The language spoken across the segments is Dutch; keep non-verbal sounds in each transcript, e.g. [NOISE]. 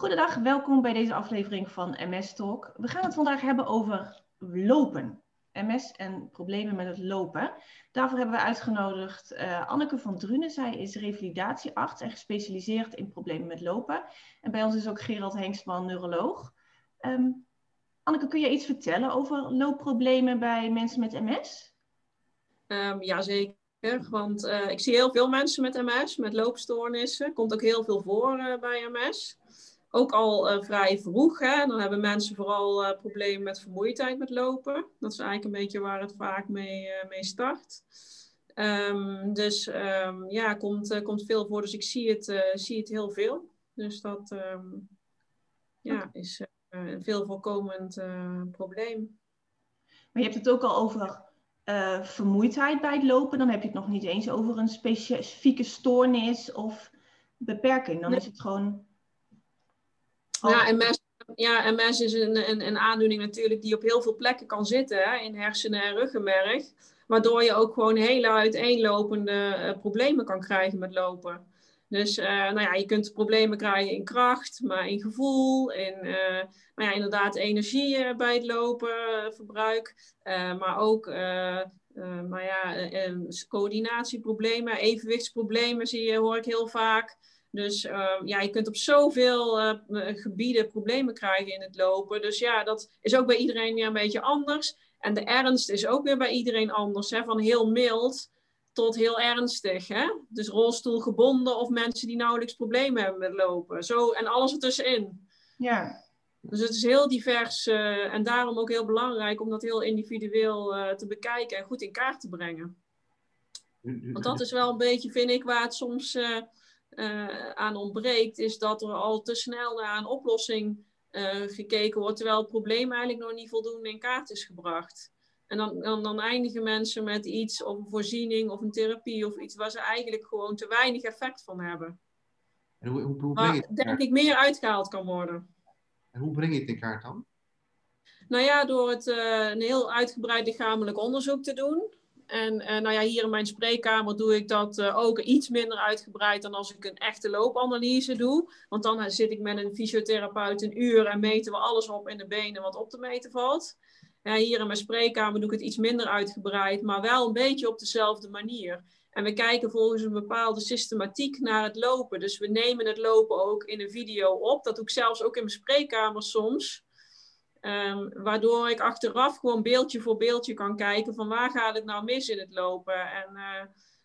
Goedendag, welkom bij deze aflevering van MS Talk. We gaan het vandaag hebben over lopen. MS en problemen met het lopen. Daarvoor hebben we uitgenodigd uh, Anneke van Drunen. Zij is revalidatiearts en gespecialiseerd in problemen met lopen. En bij ons is ook Gerald Hengstman, neuroloog. Um, Anneke, kun je iets vertellen over loopproblemen bij mensen met MS? Um, ehm, ja, zeker. Want uh, ik zie heel veel mensen met MS, met loopstoornissen. Komt ook heel veel voor uh, bij MS ook al uh, vrij vroeg. Hè? Dan hebben mensen vooral uh, problemen met vermoeidheid met lopen. Dat is eigenlijk een beetje waar het vaak mee, uh, mee start. Um, dus um, ja, komt, komt veel voor. Dus ik zie het, zie het heel veel. Dus dat um, ja, is een veel voorkomend probleem. Maar je hebt het ook al over vermoeidheid bij het lopen. Dan heb je het nog niet eens over een specifieke stoornis of beperking. Dan nee. is het gewoon ja, MS, ja, MS is een, een, een aandoening natuurlijk die op heel veel plekken kan zitten, hè, in hersenen en ruggenmerg. Waardoor je ook gewoon hele uiteenlopende uh, problemen kan krijgen met lopen. Dus uh, nou ja, je kunt problemen krijgen in kracht, maar in gevoel, in uh, nou ja, inderdaad energie bij het lopen, verbruik. maar ook maar ja, coördinatieproblemen, evenwichtsproblemen zie je, hoor ik heel vaak. Dus uh, ja, je kunt op zoveel uh, gebieden problemen krijgen in het lopen. Dus ja, dat is ook bij iedereen weer een beetje anders. En de ernst is ook weer bij iedereen anders. Hè? Van heel mild tot heel ernstig. Hè? Dus rolstoelgebonden of mensen die nauwelijks problemen hebben met lopen. Zo, en alles ertussenin. Ja. Dus het is heel divers uh, en daarom ook heel belangrijk om dat heel individueel uh, te bekijken en goed in kaart te brengen. Want dat is wel een beetje, vind ik, waar het soms uh, uh, aan ontbreekt, is dat er al te snel naar een oplossing uh, gekeken wordt, terwijl het probleem eigenlijk nog niet voldoende in kaart is gebracht. En dan, dan, dan, eindigen mensen met iets, of een voorziening, of een therapie, of iets waar ze eigenlijk gewoon te weinig effect van hebben. En hoe, hoe, denk ik, meer uitgehaald kan worden. En hoe breng je het in kaart dan? Nou ja, door het uh, een heel uitgebreid lichamelijk onderzoek te doen. En uh, nou ja, hier in mijn spreekkamer doe ik dat uh, ook iets minder uitgebreid dan als ik een echte loopanalyse doe. Want dan uh, zit ik met een fysiotherapeut een uur en meten we alles op in de benen wat op te meten valt. Ja, hier in mijn spreekkamer doe ik het iets minder uitgebreid, maar wel een beetje op dezelfde manier. En we kijken volgens een bepaalde systematiek naar het lopen. Dus we nemen het lopen ook in een video op. Dat doe ik zelfs ook in mijn spreekkamer soms. Um, waardoor ik achteraf gewoon beeldje voor beeldje kan kijken van waar gaat het nou mis in het lopen en, uh,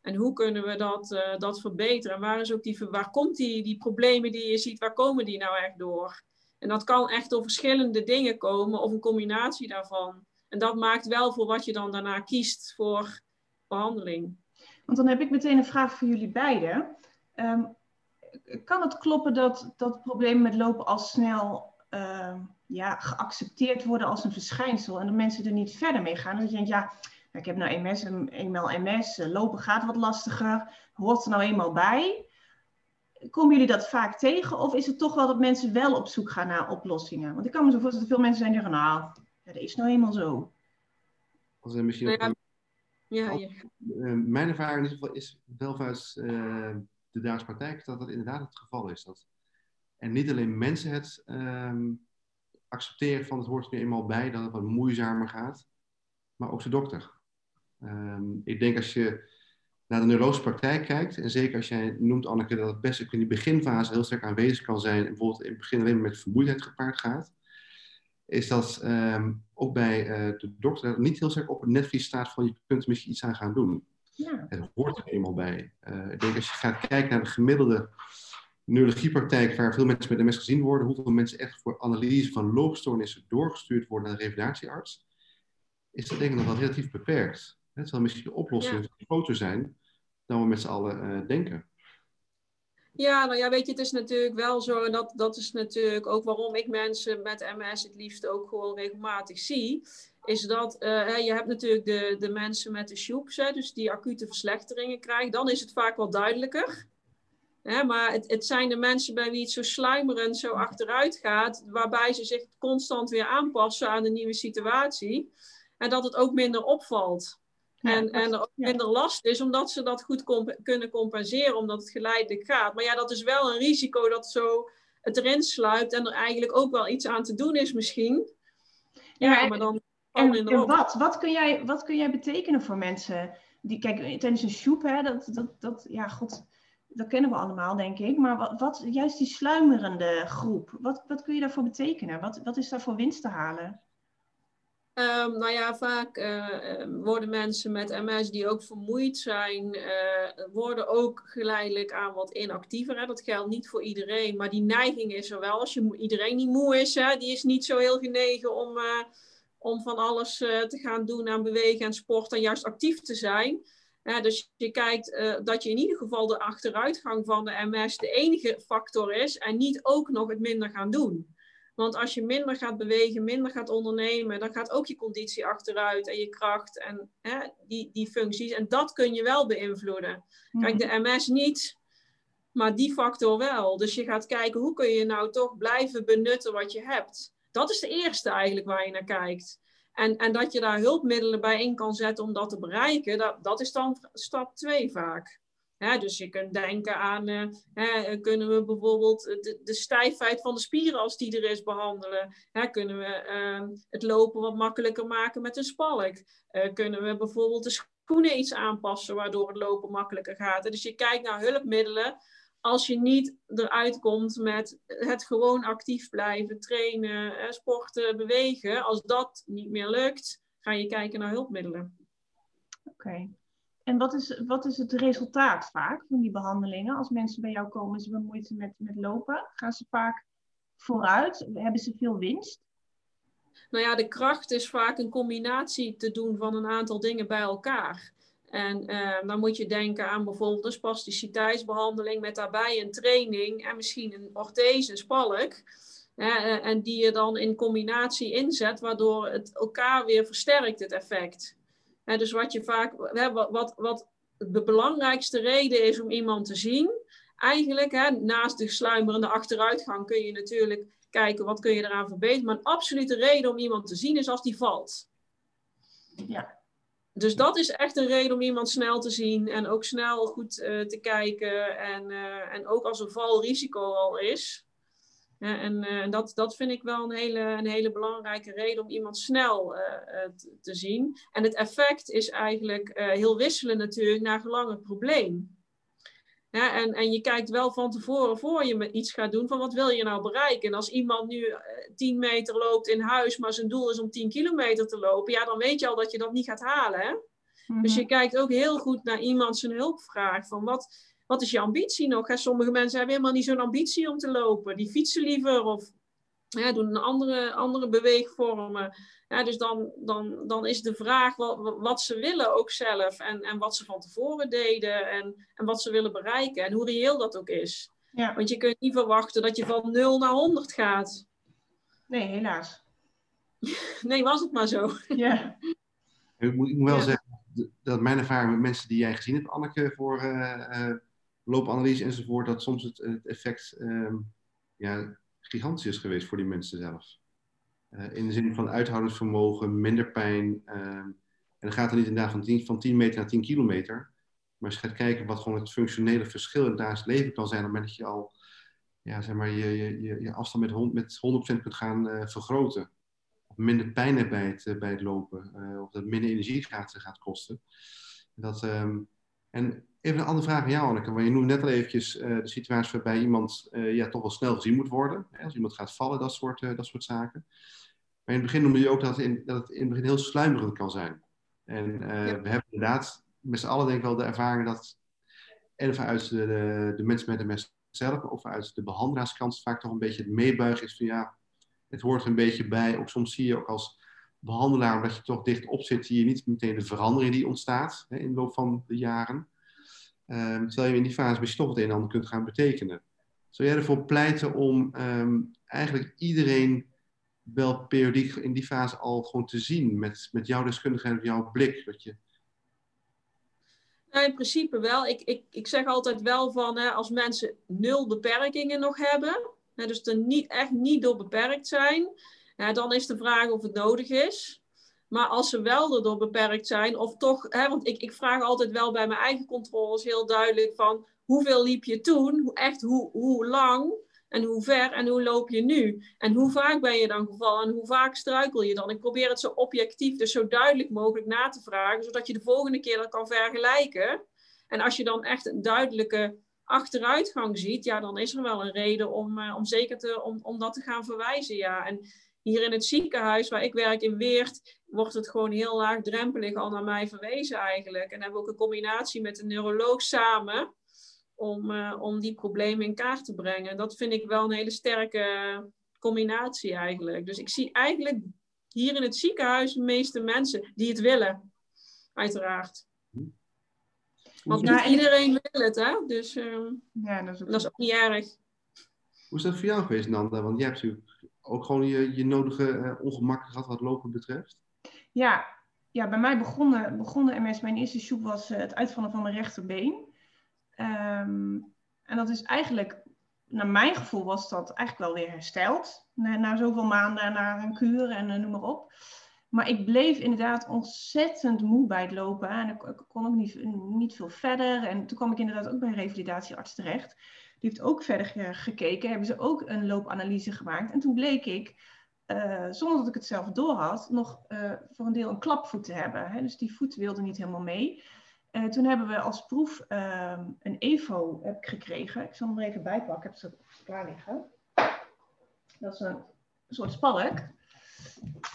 en hoe kunnen we dat, uh, dat verbeteren. En waar, is ook die, waar komt die, die problemen die je ziet, waar komen die nou echt door? En dat kan echt door verschillende dingen komen of een combinatie daarvan. En dat maakt wel voor wat je dan daarna kiest voor behandeling. Want dan heb ik meteen een vraag voor jullie beiden. Um, kan het kloppen dat, dat problemen met lopen al snel uh, ja, geaccepteerd worden als een verschijnsel en dat mensen er niet verder mee gaan. Dat je denkt, ja, ik heb nou MS, eenmaal MS, eh, lopen gaat wat lastiger, hoort er nou eenmaal bij. Komen jullie dat vaak tegen of is het toch wel dat mensen wel op zoek gaan naar oplossingen? Want ik kan me zo voorstellen dat veel mensen zijn die zeggen, nou, ja, dat is nou eenmaal zo. Als er misschien ja, ja, ja. Uh, mijn ervaring in ieder geval is wel vanuit uh, de Duitse praktijk dat dat inderdaad het geval is. Dat en niet alleen mensen het um, accepteren van het hoort er nu eenmaal bij, dat het wat moeizamer gaat, maar ook de dokter. Um, ik denk als je naar de neurologische praktijk kijkt, en zeker als jij noemt, Anneke, dat het best in die beginfase heel sterk aanwezig kan zijn, en bijvoorbeeld in het begin alleen maar met vermoeidheid gepaard gaat, is dat um, ook bij uh, de dokter dat niet heel sterk op het netvlies staat van je kunt er misschien iets aan gaan doen. Ja. Het hoort er eenmaal bij. Uh, ik denk als je gaat kijken naar de gemiddelde neurologiepraktijk waar veel mensen met MS gezien worden, hoeveel mensen echt voor analyse van loopstoornissen doorgestuurd worden naar een revalidatiearts, is dat denk ik nog wel relatief beperkt. Het zal misschien de oplossingen ja. groter zijn dan we met z'n allen uh, denken. Ja, nou ja, weet je, het is natuurlijk wel zo, en dat, dat is natuurlijk ook waarom ik mensen met MS het liefst ook gewoon regelmatig zie, is dat uh, je hebt natuurlijk de, de mensen met de shoeps, dus die acute verslechteringen krijgen, dan is het vaak wel duidelijker. Hè, maar het, het, zijn de mensen bij wie het zo sluimerend zo achteruit gaat, waarbij ze zich constant weer aanpassen aan de nieuwe situatie. En dat het ook minder opvalt. Ja, en, en er ook minder last is, omdat ze dat goed comp kunnen compenseren, omdat het geleidelijk gaat. Maar ja, dat is wel een risico dat zo het erin sluipt en er eigenlijk ook wel iets aan te doen is misschien. Ja, maar dan en, en wat? Wat kun, jij, wat kun jij betekenen voor mensen? Die, kijk, tijdens een shoep, hè, dat, dat, dat, ja, god, dat kennen we allemaal, denk ik. Maar wat, wat juist die sluimerende groep, wat, wat kun je daarvoor betekenen? Wat, wat is daar voor winst te halen? Um, nou ja, vaak uh, worden mensen met MS die ook vermoeid zijn, uh, worden ook geleidelijk aan wat inactiever. Dat geldt niet voor iedereen, maar die neiging is er wel. Als je, iedereen die moe is, hè, die is niet zo heel genegen om, om van alles te gaan doen aan bewegen en sport en juist actief te zijn. Dus je kijkt dat je in ieder geval de achteruitgang van de MS de enige factor is en niet ook nog het minder gaan doen. Want als je minder gaat bewegen, minder gaat ondernemen, dan gaat ook je conditie achteruit en je kracht en die, die functies. En dat kun je wel beïnvloeden. Kijk, de MS niet, maar die factor wel. Dus je gaat kijken, hoe kun je nou toch blijven benutten wat je hebt? Dat is de eerste eigenlijk waar je naar kijkt. En, en dat je daar hulpmiddelen bij in kan zetten om dat te bereiken, dat, dat is dan stap twee vaak dus je kunt denken aan, uh, kunnen we bijvoorbeeld de, stijfheid van de spieren als die er is behandelen? kunnen we ehm, het lopen wat makkelijker maken met een spalk? Uh, kunnen we bijvoorbeeld de schoenen iets aanpassen waardoor het lopen makkelijker gaat? Dus je kijkt naar hulpmiddelen als je niet eruit komt met het gewoon actief blijven, trainen, sporten, bewegen. Als dat niet meer lukt, ga je kijken naar hulpmiddelen. Oké. En wat is, wat is het resultaat vaak van die behandelingen? Als mensen bij jou komen, ze hebben moeite met, met lopen. Gaan ze vaak vooruit? Hebben ze veel winst? Nou ja, de kracht is vaak een combinatie te doen van een aantal dingen bij elkaar. En eh, dan moet je denken aan bijvoorbeeld een spasticiteitsbehandeling met daarbij een training en misschien een orthese, een spalk. Uh, en die je dan in combinatie inzet, waardoor het elkaar weer versterkt, het effect dus wat je vaak, wat, wat de belangrijkste reden is om iemand te zien, eigenlijk, naast de sluimerende achteruitgang kun je natuurlijk kijken wat kun je eraan verbeteren. Maar een absolute reden om iemand te zien is als die valt. Ja. Dus dat is echt een reden om iemand snel te zien en ook snel goed uh, te kijken. En, uh, en ook als er valrisico al is, en uh, dat, dat vind ik wel een hele, een hele belangrijke reden om iemand snel te, zien. En het effect is eigenlijk heel wisselend natuurlijk naar gelang het probleem. En, en je kijkt wel van tevoren voor je iets gaat doen van wat wil je nou bereiken. En als iemand nu 10 meter loopt in huis, maar zijn doel is om 10 kilometer te lopen, ja, dan weet je al dat je dat niet gaat halen. Hè? Dus je mhm. kijkt ook heel goed naar iemand zijn hulpvraag. Van wat, wat is je ambitie nog? Hè? Sommige mensen hebben helemaal niet zo'n ambitie om te lopen. Die fietsen liever of ja, doen andere, andere beweegvormen. Ja, dus dan, dan, dan is de vraag wat, wat ze willen ook zelf. En, en wat ze van tevoren deden. En, en wat ze willen bereiken. En hoe reëel dat ook is. Ja. Want je kunt niet verwachten dat je van 0 naar 100 gaat. Nee, helaas. [LAUGHS] nee, was het maar zo. [LAUGHS] Ja. Ik moet, ik moet wel zeggen dat mijn ervaring met mensen die jij gezien hebt, Anneke, voor uh, loopanalyse enzovoort, dat soms het, het effect um, ja, gigantisch is geweest voor die mensen zelf. Uh, in de zin van uithoudingsvermogen, minder pijn. Uh, en dan gaat het niet inderdaad van 10, van 10 meter naar 10 kilometer. Maar als je gaat kijken wat gewoon het functionele verschil in het dagelijks leven kan zijn, op het moment dat je al ja, zeg maar, je, je, je afstand met, met 100% kunt gaan uh, vergroten. Of minder pijn hebt bij het, uh, bij het lopen. of dat minder energie gaat, gaat kosten. Dat, um, en Even een andere vraag aan jou, Anneke. Want je noemde net al eventjes uh, de situatie waarbij iemand uh, ja, toch wel snel gezien moet worden. Hè? Als iemand gaat vallen, dat soort, uh, dat soort zaken. Maar in het begin noemde je ook dat het in, dat het, in het begin heel sluimerend kan zijn. En we hebben inderdaad met z'n allen denk ik wel de ervaring dat... En uit de, de, de mensen met de MS zelf, of uit de behandelaarskant vaak toch een beetje het meebuigen is van ja, het hoort er een beetje bij. Ook soms zie je ook als behandelaar, omdat je toch dicht op zit, zie je niet meteen de verandering die ontstaat hè, in de loop van de jaren. Um, terwijl je in die fase misschien toch het een en ander kunt gaan betekenen. Zou jij ervoor pleiten om um, eigenlijk iedereen wel periodiek in die fase al gewoon te zien met, met jouw deskundigheid, jouw blik? Dat je... Nou, in principe wel. Ik, ik, ik zeg altijd wel van hè, als mensen nul beperkingen nog hebben, hè, dus er niet, echt niet door beperkt zijn, hè, dan is de vraag of het nodig is. Maar als ze wel erdoor beperkt zijn, of toch, hè, want ik, ik vraag altijd wel bij mijn eigen controles heel duidelijk van hoeveel liep je toen, echt hoe, hoe lang, En hoe ver en hoe loop je nu? En hoe vaak ben je dan gevallen en hoe vaak struikel je dan? Ik probeer het zo objectief, dus zo duidelijk mogelijk na te vragen, zodat je de volgende keer dat kan vergelijken. En als je dan echt een duidelijke achteruitgang ziet, ja, dan is er wel een reden om, uh, om zeker te, om, om dat te gaan verwijzen. Ja. En hier in het ziekenhuis waar ik werk in Weert, wordt het gewoon heel laagdrempelig al naar mij verwezen eigenlijk. En hebben we ook een combinatie met een neuroloog samen om, uh, om die problemen in kaart te brengen. Dat vind ik wel een hele sterke combinatie eigenlijk. Dus ik zie eigenlijk hier in het ziekenhuis de meeste mensen die het willen, uiteraard. Want niet iedereen wil het, hè? Dus uh, ja, dat, is ook, dat is ook niet erg. Hoe is dat voor jou geweest, Nanda? Want jij hebt natuurlijk ook gewoon je, je nodige uh, ongemakken gehad wat lopen betreft. Ja, ja bij mij begonnen, begonnen MS. Mijn eerste shoot was uh, het uitvallen van mijn rechterbeen. Um, en dat is eigenlijk, naar mijn gevoel was dat eigenlijk wel weer hersteld. Na, na zoveel maanden, na een kuur en uh, noem maar op. Maar ik bleef inderdaad ontzettend moe bij het lopen. En ik, ik, kon ook niet, niet veel verder. En toen kwam ik inderdaad ook bij een revalidatiearts terecht. Die heeft ook verder gekeken. Hebben ze ook een loopanalyse gemaakt. En toen bleek ik, uh, zonder dat ik het zelf door had, nog uh, voor een deel een klapvoet te hebben. Hè? Dus die voet wilde niet helemaal mee. Toen hebben we als proef ehm, een EVO heb ik gekregen. Ik zal hem er even bij pakken. Ik heb ze klaar liggen. Dat is een soort spalk.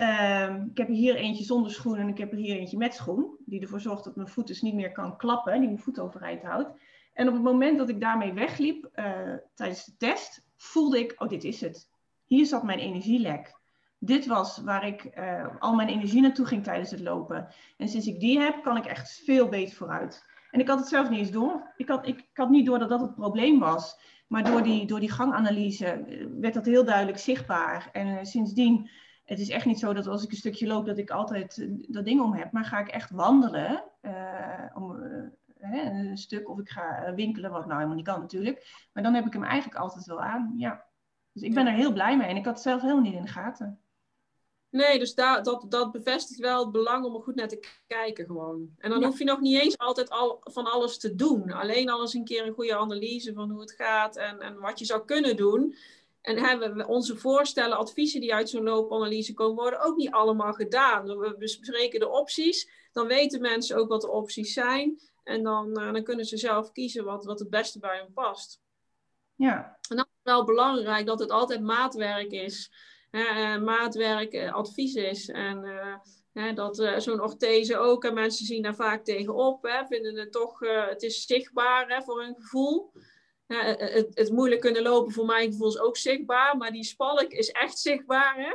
Um, ik heb hier eentje zonder schoen en ik heb er hier eentje met schoen. Die ervoor zorgt dat mijn voet dus niet meer kan klappen. Die mijn voet overeind houdt. En op het moment dat ik daarmee wegliep uh, tijdens de test, voelde ik, oh dit is het. Hier zat mijn energielek. Dit was waar ik uh, al mijn energie naartoe ging tijdens het lopen. En sinds ik die heb, kan ik echt veel beter vooruit. En ik had het zelf niet eens door. Ik had, ik, niet door dat dat het probleem was. Maar door die, door die ganganalyse eh, werd dat heel duidelijk zichtbaar. En sindsdien, het is echt niet zo dat als ik een stukje loop, dat ik altijd dat ding om heb. Maar ga ik echt wandelen, om, een stuk of ik ga eh, winkelen, wat nou helemaal niet kan natuurlijk. Maar dan heb ik hem eigenlijk altijd wel aan. Ja. Dus ik ben er heel blij mee en ik had het zelf helemaal niet in de gaten. Nee, dus daar, dat, dat bevestigt wel het belang om er goed naar te kijken gewoon. En dan hoef je nog niet eens altijd al van alles te doen. Alleen al eens een keer een goede analyse van hoe het gaat en, en wat je zou kunnen doen. En hebben we onze voorstellen, adviezen die uit zo'n loopanalyse komen, worden ook niet allemaal gedaan. We bespreken de opties, dan weten mensen ook wat de opties zijn. En dan, uh, dan kunnen ze zelf kiezen wat, wat het beste bij hen past. Ja. En dan is wel belangrijk dat het altijd maatwerk is. Uh, maatwerk uh, advies is. En dat zo'n orthese ook, en mensen zien daar vaak tegenop, hè, vinden het toch, het is zichtbaar hè, voor hun gevoel. Het, het, moeilijk kunnen lopen voor mijn gevoel is ook zichtbaar, maar die spalk is echt zichtbaar. Hè?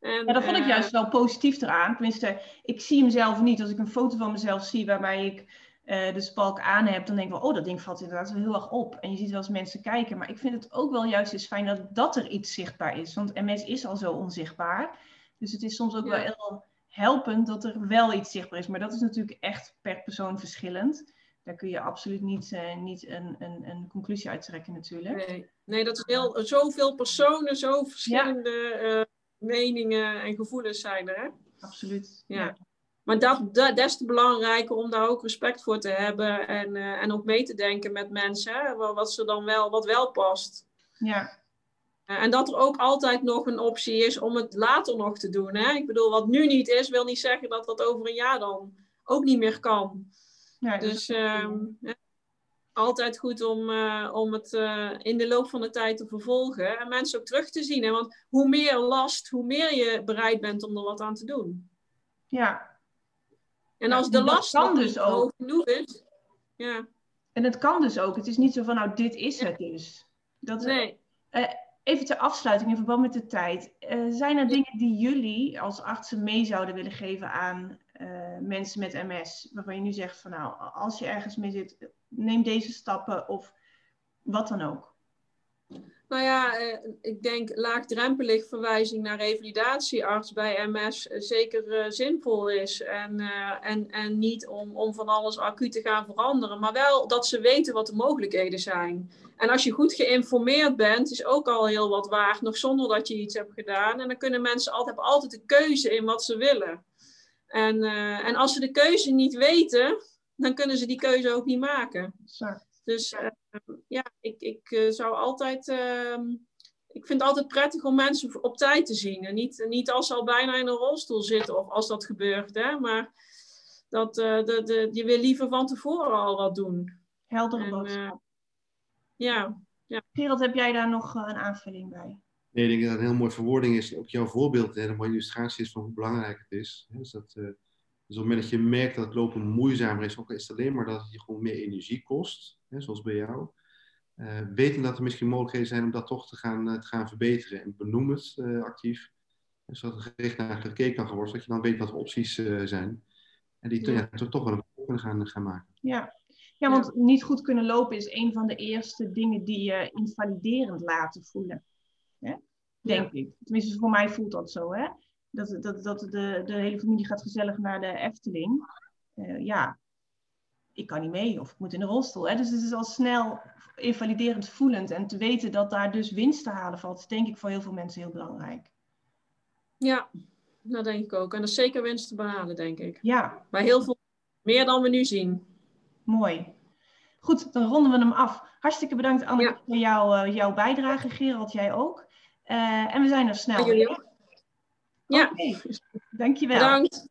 En, ja, dat vond ik juist eh, wel positief eraan. Tenminste, ik zie hem zelf niet. Als ik een foto van mezelf zie waarbij ik uh, de spalk aan heb, dan denk ik wel, oh, dat ding valt inderdaad wel heel erg op. En je ziet wel eens mensen kijken. Maar ik vind het ook wel juist eens fijn dat, dat er iets zichtbaar is. Want MS is al zo onzichtbaar. Dus het is soms ook wel heel helpend dat er wel iets zichtbaar is. Maar dat is natuurlijk echt per persoon verschillend. Daar kun je absoluut niet, uh, niet een, een, een conclusie uit trekken natuurlijk. Nee, nee dat is heel, zoveel personen, zo verschillende meningen en gevoelens zijn er. Hè? Absoluut. Ja. Maar dat, dat, des te belangrijker om daar ook respect voor te hebben en, uh, en ook mee te denken met mensen, hè? wat, ze dan wel, wat wel past. Ja. Uh, en dat er ook altijd nog een optie is om het later nog te doen. Hè? Ik bedoel, wat nu niet is, wil niet zeggen dat dat over een jaar dan ook niet meer kan. Ja, dus altijd goed om, uh, om het uh, in de loop van de tijd te vervolgen en mensen ook terug te zien. Hè? Want hoe meer last, hoe meer je bereid bent om er wat aan te doen. Ja. En als de last kan dus ook. hoog genoeg is. Ja. En het kan dus ook. Het is niet zo van, nou, dit is het dus. Dat, nee. Uh, even ter afsluiting in verband met de tijd. zijn er dingen die jullie als artsen mee zouden willen geven aan mensen met MS? Waarvan je nu zegt van, nou, als je ergens mee zit, neem deze stappen of wat dan ook? Nou ja, eh, ik denk laagdrempelig verwijzing naar revalidatiearts bij MS eh, zeker eh, zinvol is. En, en, en niet om, om van alles acuut te gaan veranderen, maar wel dat ze weten wat de mogelijkheden zijn. En als je goed geïnformeerd bent, is ook al heel wat waard, nog zonder dat je iets hebt gedaan. En dan kunnen mensen altijd, hebben altijd de keuze in wat ze willen. En, en als ze de keuze niet weten, dan kunnen ze die keuze ook niet maken. Dus uh, ja, ik, ik zou altijd. Ehm, ik vind het altijd prettig om mensen op tijd te zien. En niet, niet als ze al bijna in een rolstoel zitten of als dat gebeurt. Hè? Maar dat, de, de, je wil liever van tevoren al wat doen. Heldere boodschap. ja, ja. Gerald, heb jij daar nog een aanvulling bij? Nee, ik denk dat het een heel mooi verwoording is. Ook jouw voorbeeld, een mooie illustratie is van hoe belangrijk het is. Dus, dat, uh, dus op het moment dat je merkt dat het lopen moeizamer is, ook is het alleen maar dat het je gewoon meer energie kost, hè, zoals bij jou. Uh, weten dat er misschien mogelijkheden zijn om dat toch te gaan, uh, te gaan verbeteren. En benoem het actief. Zodat er gericht naar gekeken kan worden, zodat je dan weet wat de opties zijn. En die ja. ja toch wel een kunnen gaan, gaan maken. Ja. ja, want niet goed kunnen lopen is een van de eerste dingen die je invaliderend laten voelen. Hè? Denk ik. Tenminste, voor mij voelt dat zo. Hè? Dat, dat, dat de, de hele familie gaat gezellig naar de Efteling. Uh, ja, ik kan niet mee of ik moet in de rolstoel. Hè? Dus het is al snel invaliderend voelend. En te weten dat daar dus winst te halen valt, is denk ik voor heel veel mensen heel belangrijk. Ja, dat denk ik ook. En dat is zeker winst te behalen, denk ik. Ja. Bij heel veel meer dan we nu zien. Mooi. Goed, dan ronden we hem af. Hartstikke bedankt Anne voor jou, uh, jouw bijdrage. Gerald, jij ook. Uh, en we zijn er snel. jullie ook. Ja. Okay. Dankjewel. Bedankt.